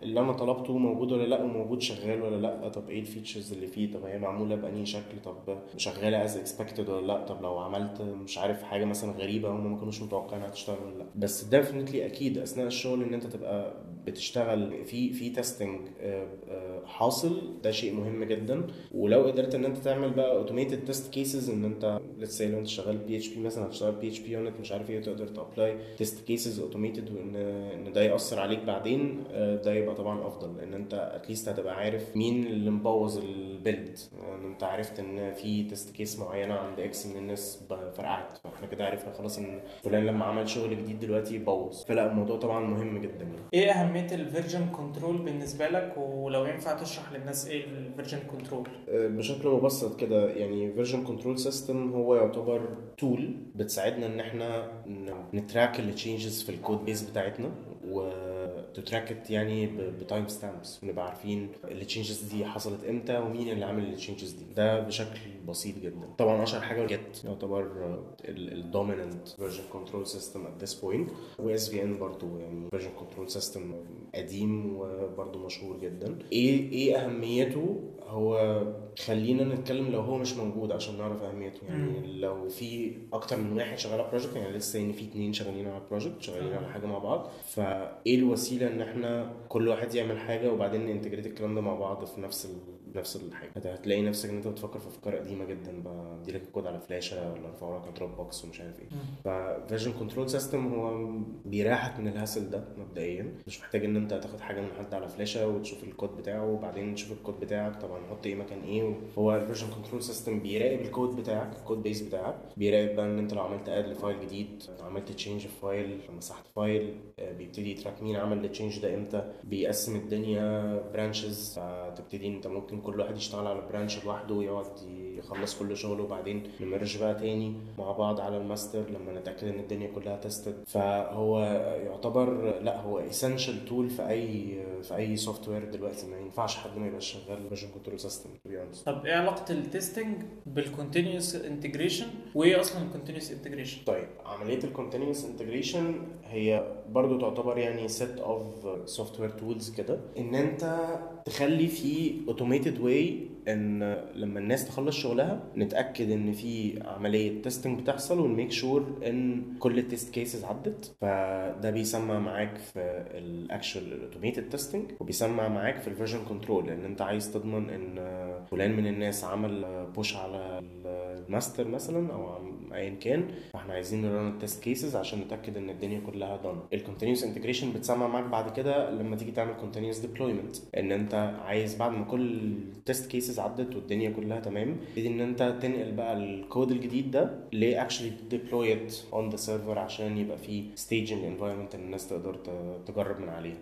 Speaker 2: اللي أنا طلبته موجود ولا لأ وموجود شغال ولا لأ. طب إيه ال features اللي فيه؟ طب هي معمولة بأنهي شكل؟ طب شغالة as expected ولا لأ؟ طب لو عملت مش عارف حاجة مثلا غريبة هم ما كانوش متوقعين هتشتغل ولا لأ. بس definitely أكيد أثناء الشغل إن أنت تبقى بتشتغل في في testing حاصل. ده شيء مهم جدا. ولو قدرت إن أنت تعمل بقى automated test cases إن أنت let's لو أنت شغال PHP مثلا هتشتغل PHPUnit مش عارف إيه تقدر ت apply test cases automated وإن إن ده يأثر عليك بعدين آه، ده يبقى طبعا أفضل. لأن أنت at least هتبقى عارف مين اللي مبوظ ال build يعني أنت عرفت إن في test case معينة عند X من الناس فرقعت. فإحنا كده عرفنا خلاص إن فلان لما عمل شغل جديد دلوقتي بوظ فلا الموضوع طبعا مهم جدا يعني.
Speaker 1: إيه اهميه ال version control بالنسبة لك؟ ولو ينفع تشرح للناس إيه ال version control
Speaker 2: بشكل مبسط كده يعني version control system هو يعتبر tool بتساعدنا إن إحنا ن- نTrack ال changes في ال code base بتاعتنا وت tracked يعني ب time stamps ونبقى عارفين ال changes دي حصلت إمتى ومين اللي عامل ال changes دي. ده بشكل بسيط جدا. طبعا أشهر حاجة Git يعتبر ال dominant version control system at this point و SVN برضه يعني version control system قديم وبرضه مشهور جدا. إيه إيه أهميته؟ هو خلينا نتكلم لو هو مش موجود عشان نعرف أهميته. يعني لو في أكتر من واحد شغال على project يعني لسه إن في اتنين شغالين على project شغالين على حاجة مع بعض فإيه الوسيلة إن إحنا كل واحد يعمل حاجة وبعدين ن integrate الكلام ده مع بعض في نفس. نفس الحاجة. هت- هتلاقي نفسك ان انت بتفكر في افكار قديمة جدا بقى. دي لك الكود على فلاشة ولا ارفعه لك على Dropbox ومش عارف إيه. ف version control system هو بيريحك من ال hassle ده مبدئيا. مش محتاج ان انت تاخد حاجة من حد على فلاشة وتشوف الكود بتاعه وبعدين تشوف الكود بتاعك. طبعا نحط إيه مكان إيه هو ال version control system بيراقب الكود بتاعك ال code base بتاعك. بيراقب بقى ان انت لو عملت add ل file جديد عملت change في file مسحت file آه، بيبتدي ي track مين عمل ال change ده إمتى بيقسم الدنيا branches فتبتدي انت ممكن كل واحد يشتغل على branch لوحده ويقعد يخلص كل شغله وبعدين ن merge بقى تاني مع بعض على الماستر لما نتأكد إن الدنيا كلها tested فهو يعتبر لا هو essential tool في أي في أي software دلوقتي. ما ينفعش حد ما يبقاش شغال version control system طب إيه
Speaker 1: علاقة ال testing بال continuous integration وإيه أصلا ال continuous integration
Speaker 2: طيب عملية ال continuous integration هي برضو تعتبر يعني set of software tools كده. إن أنت تخلي في automated way إن لما الناس تخلص شغلها نتأكد إن في عملية testing بتحصل ون make sure إن كل ال test cases عدت. فده بيسمع معاك في ال actual ال automated testing وبيسمع معاك في ال version control لأن أنت عايز تضمن إن فلان من الناس عمل push على الماستر مثلا أو ايا كان. فإحنا عايزين ن run ال test cases عشان نتأكد إن الدنيا كلها done ال continuous integration بتسمع معاك بعد كده لما تيجي تعمل continuous deployment إن أنت عايز بعد ما كل ال test cases عدت والدنيا كلها تمام تبتدي إن أنت تنقل بقى الكود الجديد ده ل actually deploy it on the server عشان يبقى في staging environment إن الناس تقدر تجرب من عليها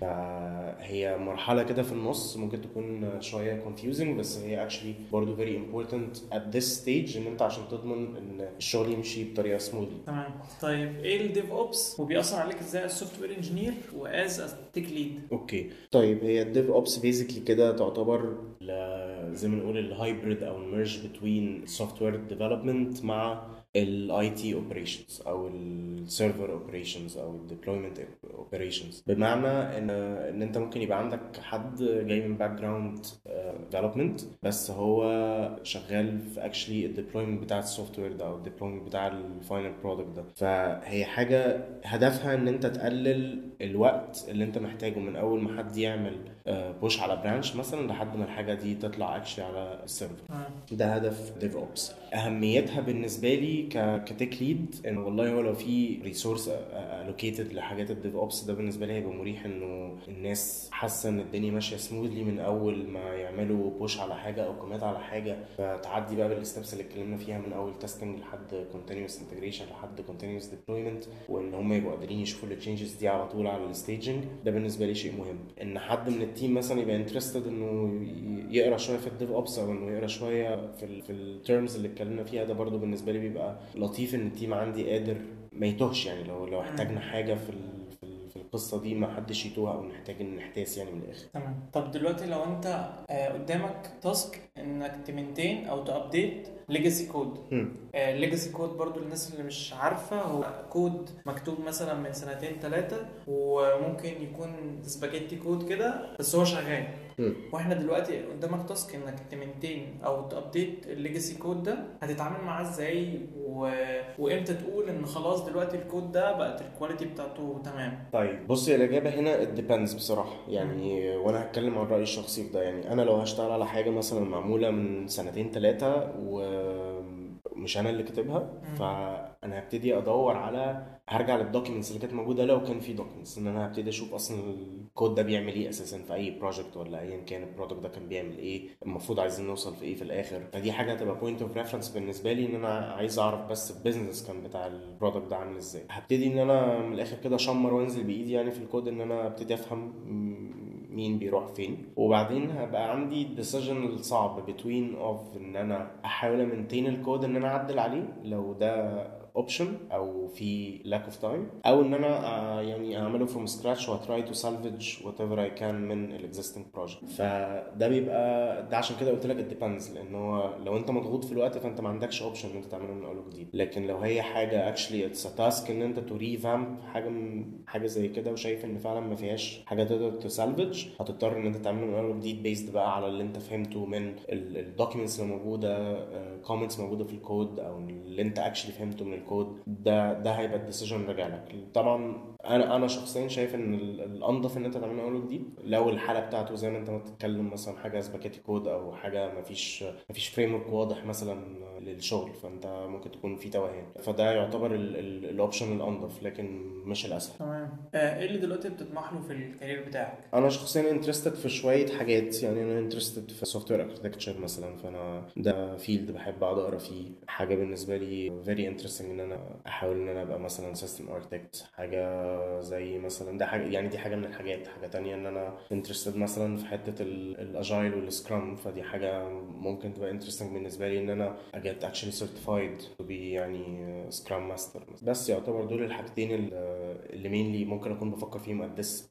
Speaker 2: فهي مرحلة كده في النص ممكن تكون شوية confusing بس هي actually برضه very important at this stage إن أنت عشان تضمن إن الشغل يمشي بطريقة smoothly.
Speaker 1: تمام. طيب إيه ال DevOps وبيأثر عليك إزاي ال software engineer و as tech
Speaker 2: lead okay. طيب هي ال DevOps basically كده تعتبر زي ما نقول ال hybrid أو ال merge between ال software development مع ال IT operations أو ال server operations أو ال deployment operations بمعنى ان إن أنت ممكن يبقى عندك حد جاي من background development بس هو شغال في actually ال deployment بتاع ال software ده أو ال deployment بتاع ال final product ده. فهي حاجة هدفها إن أنت تقلل الوقت اللي أنت محتاجه من أول ما حد يعمل push على branch مثلا لحد ما الحاجة دي تطلع actually على ال server.
Speaker 1: تمام
Speaker 2: ده هدف DevOps أهميتها بالنسبة لي ك tech lead إن والله هو لو في resource allocated لحاجات ال DevOps ده بالنسبة لي هيبقى مريح إنه الناس حاسة إن الدنيا ماشية smoothly من أول ما يعملوا push على حاجة أو commit على حاجة. فتعدي بقى بال steps اللي اتكلمنا فيها من أول testing لحد continuous integration لحد continuous deployment وإن هم يبقوا قادرين يشوفوا ال changes دي على طول على ال staging ده بالنسبة لي شيء مهم. إن حد من ال team مثلا يبقى interested إنه يقرأ شوية في ال DevOps أو إنه يقرأ شوية في ال في ال terms اللي اتكلمنا فيها ده برضو بالنسبة لي بيبقى لطيف إن ال team عندي قادر ما يتوهش يعني لو لو احتاجنا حاجة في ال القصة دي ما حدش يتوه أو نحتاج إن نحتاس يعني من الآخر.
Speaker 1: تمام. طب دلوقتي لو أنت آه، قدامك task إنك ت maintain أو ت update
Speaker 2: legacy
Speaker 1: code. legacy code برضو للناس اللي مش عارفة هو كود مكتوب مثلا من سنتين ثلاثة وممكن يكون spaghetti code كده بس هو شغال. وإحنا دلوقتي قدامك task انك ت maintain أو ت update ال legacy code ده هتتعامل معاه إزاي و... وامتى تقول ان خلاص دلوقتي الكود ده بقت ال quality بتاعته تمام.
Speaker 2: طيب بص الإجابة هنا depends بصراحة. يعني وأنا هتكلم عن رأيي الشخصي في ده. يعني أنا لو هشتغل على حاجة مثلا معمولة من سنتين ثلاثة ومش أنا اللي كاتبها فأنا هبتدي أدور على هرجع لل documents اللي كانت موجودة لو كان في documents إن أنا هبتدي أشوف أصلا الكود ده بيعمل إيه أساسا في أي project ولا ايا كان ال product ده كان بيعمل إيه المفروض عايزين نوصل في إيه في الآخر. فدي حاجة هتبقى point of reference بالنسبة لي إن أنا عايز أعرف بس ال business كان بتاع ال product ده عامل إزاي. هبتدي إن أنا من الآخر كده أشمر وأنزل بإيدي يعني في الكود إن أنا أبتدي أفهم مين بيروح فين. وبعدين هبقى عندي ال decision الصعب between of إن أنا أحاول ا maintain ال code إن أنا أعدل عليه. لو ده option أو في lack of time أو ان أنا آه، يعني اعمله from scratch و try to salvage whatever I can من ال existing project. فده بيبقى ده عشان كده قلت لك depends لأن هو لو انت مضغوط في الوقت فانت ما عندكش option إن انت تعمله من اول وجديد. لكن لو هي حاجة it's a task إن انت to revamp حاجة من حاجة زي كده وشايف إن فعلا ما فيهاش حاجة تقدر ت salvage هتضطر إن انت تعمله من أول وجديد based بقى على اللي انت فهمته من ال documents اللي موجودة comments موجودة في الكود أو اللي انت actually فهمته من الكود ده ده هيبقى ال decision راجع لك. طبعا أنا أنا شخصيا شايف إن ال- الانضف ان أنت تعمل من اول وجديد لو الحالة بتاعته زي ما أنت ما بتتكلم مثلا حاجة spaghetti code أو حاجة ما فيش ما فيش framework واضح مثلا للشغل فأنت ممكن تكون في توهان. فده يعتبر ال option الانضف لكن مش الأسهل.
Speaker 1: تمام. آه، إيه اللي دلوقتي بتطمح له في ال career بتاعك؟
Speaker 2: أنا شخصيا interested في شوية حاجات يعني أنا interested في software architecture مثلا فأنا ده field بحب أقعد أقرأ فيه. حاجة بالنسبة لي very interesting إن أنا أحاول إن أنا أبقى مثلا system architect حاجة زي مثلا ده حاجة يعني دي حاجة من الحاجات حاجة تانية إن أنا interested مثلا في حتة ال agile وال scrum فدي حاجة ممكن تبقى interesting بالنسبة لي إن أنا ا get actually certified to be يعني scrum master بس يعتبر دول الحاجتين اللي mainly ممكن أكون بفكر فيهم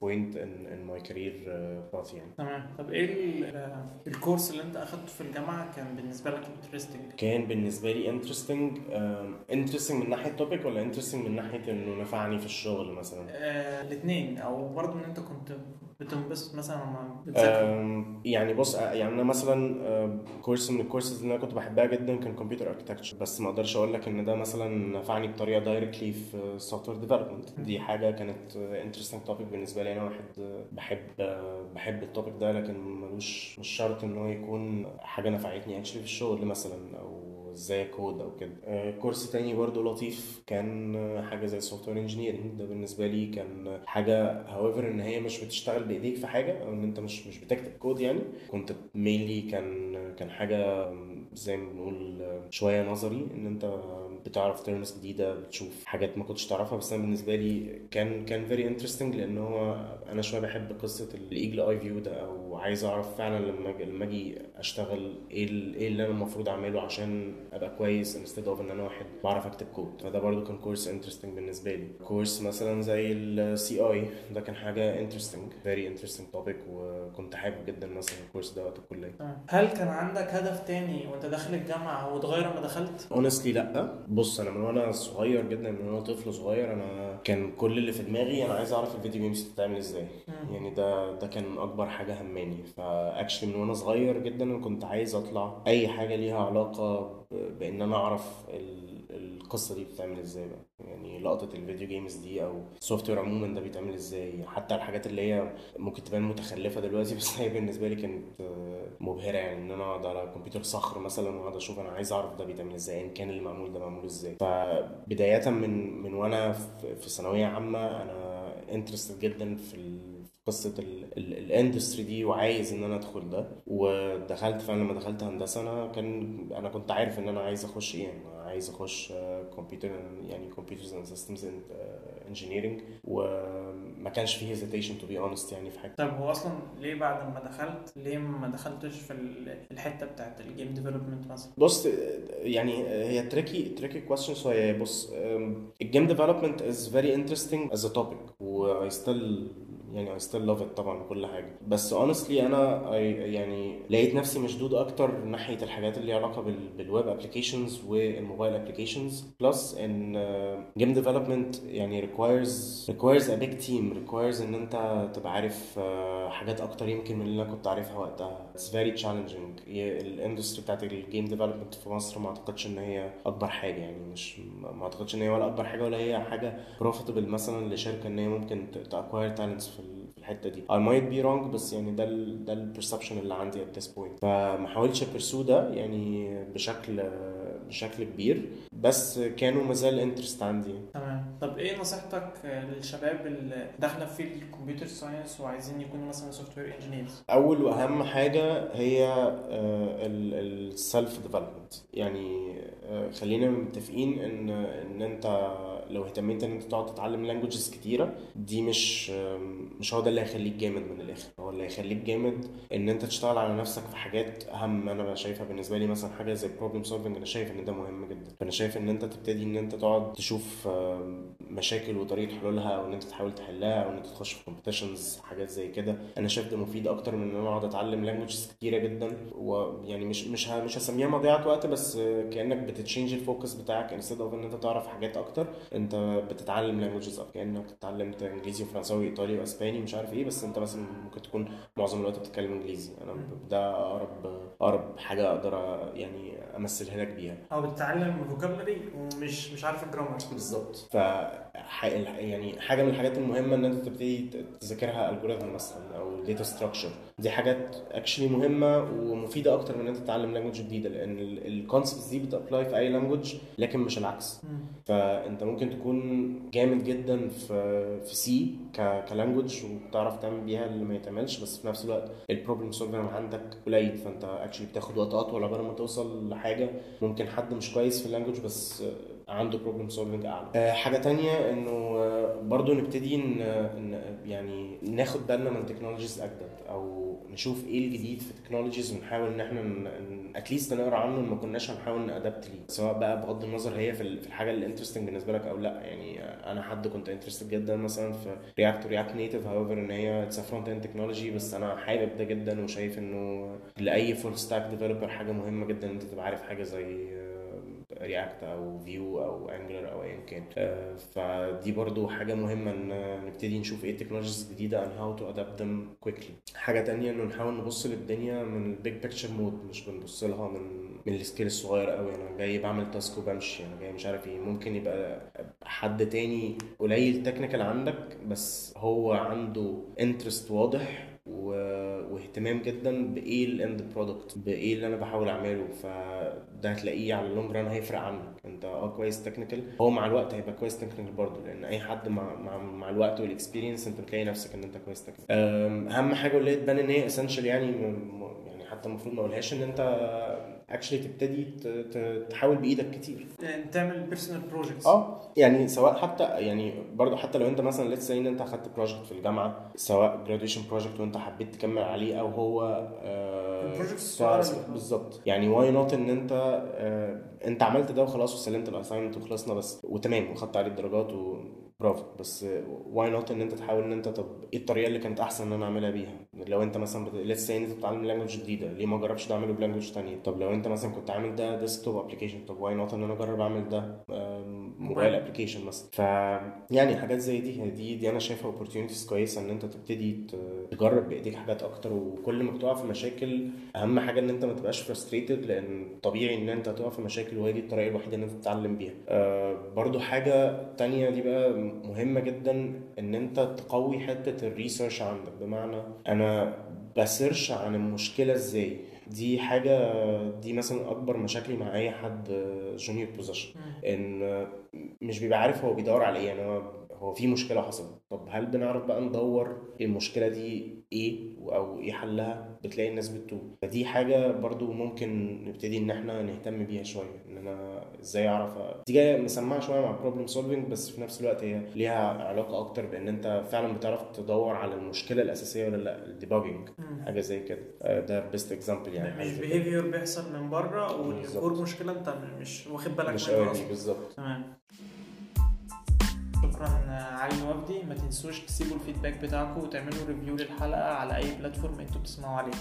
Speaker 2: point in, in my career uh, path يعني.
Speaker 1: تمام. طب إيه ال- ال course اللي أنت أخدته في الجامعة كان بالنسبة لك interesting
Speaker 2: كان بالنسبة لي interesting um, interesting من ناحية topic ولا interesting من ناحية إنه نفعني في الشغل مثلا؟
Speaker 1: آه الاثنين أو برضه إن أنت كنت بتنبسط مثلا لما بتذاكر.
Speaker 2: يعني بص آه، يعني أنا مثلا course من الكورسز اللي أنا كنت بحبها جدا كان computer architecture بس ما أقدرش أقول لك إن ده مثلا نفعني بطريقة directly في software development دي حاجة كانت interesting topic بالنسبة لي. أنا واحد آه، بحب آه، بحب ال topic ده لكن ملوش مش شرط إن هو يكون حاجة نفعتني actually في الشغل مثلا. أو إزاي كود أو كده آه، course تاني برضو لطيف كان حاجة زي software engineering ده بالنسبة لي كان حاجة however إن هي مش بتشتغل بإيديك في حاجة أو إن أنت مش مش بتكتب كود يعني. كنت mainly كان كان حاجة زي ما بنقول شوية نظري إن أنت بتعرف terms جديدة بتشوف حاجات ما كنتش تعرفها بس أنا بالنسبة لي كان كان very interesting لأن هو أنا شوية بحب قصة ال eagle eye view ده أو عايز أعرف فعلا لما لما أجي أشتغل إيه إيه اللي أنا المفروض أعمله عشان أبقى كويس instead of إن أنا واحد بعرف أكتب كود فده برضو كان كورس interesting بالنسبة لي كورس مثلا زي ال CA ده كان حاجة interesting very interesting topic وكنت حابب جدا مثلا الكورس ده وقت الكلية
Speaker 1: تمام. هل كان عندك هدف تاني وأنت داخل الجامعة واتغير لما دخلت؟
Speaker 2: honestly لأ بص أنا من وأنا صغير جدا من وأنا طفل صغير أنا كان كل اللي في دماغي أنا عايز أعرف ال video games بتتعمل
Speaker 1: إزاي.
Speaker 2: يعني ده ده كان أكبر حاجة هماني ف actually من وأنا صغير جدا أنا كنت عايز أطلع أي حاجة ليها علاقة بإن أنا أعرف ال- القصة دي بتتعمل إزاي بقى؟ يعني لقطة ال video games دي أو ال software عموما ده بيتعمل إزاي؟ حتى الحاجات اللي هي ممكن تبان متخلفة دلوقتي (laughs) بس هي بالنسبة لي كانت آه، مبهرة. يعني إن أنا أقعد على كمبيوتر صخر مثلا وأقعد أشوف أنا عايز أعرف ده بيتعمل إزاي ان كان اللي معمول ده معمول إزاي. فبداية من من وأنا في ثانوية عامة أنا interested جدا في قصة ال industry دي وعايز إن أنا أدخل ده. ودخلت فعلا لما دخلت هندسة أنا كان أنا كنت عارف إن أنا عايز أخش إيه. يعني عايز أخش كمبيوتر يعني computers and systems engineering وما كانش فيه hesitation to be honest يعني في حاجة.
Speaker 1: طب هو أصلا ليه بعد ما دخلت ليه ما دخلتش في ال- الحتة بتاعت ال game development مثلا؟
Speaker 2: بص يعني هي tricky tricky question شوية. بص ال game development is very interesting as a topic و I still يعني still love it طبعا كل حاجة. بس honestly أنا يعني لقيت نفسي مشدود أكتر ناحية الحاجات اللي علاقة بال بال web applications وال mobile applications plus إن game development يعني requires requires a big team. Requires إن أنت تبقى عارف آه، حاجات أكتر يمكن من اللي أنا كنت عارفها وقتها. It's very challenging. ال industry بتاعت ال game development في مصر ما أعتقدش إن هي أكبر حاجة. يعني مش ما أعتقدش إن هي ولا أكبر حاجة ولا هي حاجة profitable مثلا لشركة إن هي ممكن ت acquire talents الحتة دي. I might be wrong بس يعني ده ال ده ال perception اللي عندي at this point. فما حاولتش ا pursue ده يعني بشكل بشكل كبير بس كان ومازال interest عندي.
Speaker 1: تمام. طب إيه نصيحتك للشباب اللي داخلة في ال computer science وعايزين يكونوا مثلا software engineers؟
Speaker 2: أول وأهم حاجة هي ال self development يعني آه، خلينا متفقين ان إن أنت لو اهتميت إن أنت تقعد تتعلم languages كتيرة دي مش مش هو ده اللي هيخليك جامد من الآخر. هو اللي هيخليك جامد إن أنت تشتغل على نفسك في حاجات أهم أنا شايفها بالنسبة لي مثلا حاجة زي problem solving أنا شايف إن ده مهم جدا. فأنا شايف إن أنت تبتدي إن أنت تقعد تشوف مشاكل وطريقة حلولها أو ان أنت تحاول تحلها أو ان أنت تخش في competitions حاجات زي كده. أنا شايف ده مفيد أكتر من إن أنا أقعد أتعلم languages كتيرة جدا. ويعني مش مش ه- مش هسميها مضيعة وقت بس كأنك بت change ال focus بتاعك instead of إن أنت تعرف حاجات أكتر. أنت بتتعلم languages أكتر كأنك اتعلمت إنجليزي وفرنساوي وإيطالي وإسباني ومش عارف إيه بس أنت مثلا ممكن تكون معظم الوقت بتتكلم إنجليزي. أنا ده أقرب أقرب حاجة أقدر يعني أمثلها لك بيها.
Speaker 1: أو بتتعلم vocabulary ومش مش عارف ال grammar
Speaker 2: بالظبط. ف يعني حاجة من الحاجات المهمة إن أنت تبتدي تذاكرها algorithm مثلا أو data structure دي حاجات actually مهمة ومفيدة أكتر من إن أنت تتعلم language جديدة لأن ال concepts دي بت apply في أي language لكن مش العكس. فأنت ممكن تكون جامد جدا في في C ك language وتعرف تعمل بيها اللي ما يتعملش بس في نفس الوقت ال problem solving عندك قليل. فأنت actually بتاخد وقت أطول. عقبال ما توصل لحاجة ممكن حد مش كويس في ال language بس عنده problem solving أعلى. آه، حاجة تانية إنه آه، برضو نبتدي ن... ن... يعني ناخد بالنا من technologies أجدد أو نشوف إيه الجديد في ال technologies ونحاول ان إحنا at least نقرأ عنه ما كناش هنحاول ن adapt ليه. سواء بقى بغض النظر هي في ال- في الحاجة اللي interesting بالنسبة لك أو لأ. يعني أنا حد كنت interested جدا مثلا في React و React Native however إن هي it's front end technology بس أنا حابب ده جدا وشايف إنه لأي full stack developer حاجة مهمة جدا إن أنت تبقى عارف حاجة زي React أو Vue أو Angular أو ايا كان. آه، فدي برضو حاجة مهمة إن نبتدي نشوف إيه ال technologies الجديده and how to adapt them quickly. حاجة تانية إنه نحاول نبص للدنيا من ال big picture mode مش بنبص لها من من ال scale الصغير قوي أنا جاي بعمل task وبمشي أنا جاي مش عارف إيه. ممكن يبقى حد تاني قليل technical عندك بس هو عنده interest واضح. واهتمام جدا بإيه ال end product بإيه اللي أنا بحاول أعمله. فده هتلاقيه على ال long run هيفرق عنك أنت آه كويس technical هو مع الوقت هيبقى كويس technical برضه لأن أي حد مع مع, مع الوقت وال experience أنت بتلاقي نفسك إن أنت كويس technical أهم حاجة واللي تبان إن هي essential يعني يعني حتى المفروض ما أقولهاش إن أنت actually تبتدي تحاول بإيدك كتير.
Speaker 1: يعني تعمل personal projects
Speaker 2: آه يعني سواء حتى يعني برضه حتى لو أنت مثلا لسه إن أنت أخدت project في الجامعة سواء graduation project وأنت حبيت تكمل عليه أو هو آه بالظبط. يعني why not إن أنت آه أنت عملت ده وخلاص وسلمت ال assignment وخلصنا بس. وتمام وخدت عليه الدرجات وبرافو بس why not إن أنت تحاول إن أنت طب إيه الطريقة اللي كانت أحسن إن أنا أعملها بيها؟ لو أنت مثلا بت... لسه إن أنت بتتعلم language جديدة ليه ما جربش اعمله ب language تانية؟ طب لو أنت مثلا كنت عامل ده desktop application طب why not إن أنا أجرب أعمل ده mobile application مثلا؟ ف يعني حاجات زي دي دي دي أنا شايفها opportunities كويسة إن أنت تبتدي تجرب بإيديك حاجات أكتر. وكل ما بتقع في مشاكل أهم حاجة إن أنت ما تبقاش frustrated لأن طبيعي إن أنت تقع في مشاكل وهي دي الطريقة الوحيدة إن أنت تتعلم بيها. آه برضو حاجة تانية دي بقى مهمة جدا إن أنت تقوي حتة ال research عندك. بمعنى أنا ب search عن المشكلة إزاي. دي حاجة دي مثلا أكبر مشاكلي مع أي حد junior position إن مش بيبقى عارف هو بيدور على إيه. يعني هو هو في مشكلة حصلت. طب هل بنعرف بقى ندور المشكلة دي إيه أو إيه حلها؟ بتلاقي الناس بتتوه. فدي حاجة برضو ممكن نبتدي إن إحنا نهتم بيها شوية إن أنا إزاي أعرف دي جاية مسمعة شوية مع problem solving بس في نفس الوقت هي ليها علاقة أكتر بإن أنت فعلا بتعرف تدور على المشكلة الأساسية ولا لأ ال debugging حاجة زي كده. آه، ده best example يعني.
Speaker 1: مش. behavior بيحصل من بره.
Speaker 2: وال
Speaker 1: core مشكلة أنت مش واخد بالك
Speaker 2: مش
Speaker 1: منها
Speaker 2: بالظبط.
Speaker 1: تمام. شكرا علي وفدي ما تنسوش تسيبوا ال feedback بتاعكم وتعملوا review للحلقة على أي platform أنتوا بتسمعوا عليه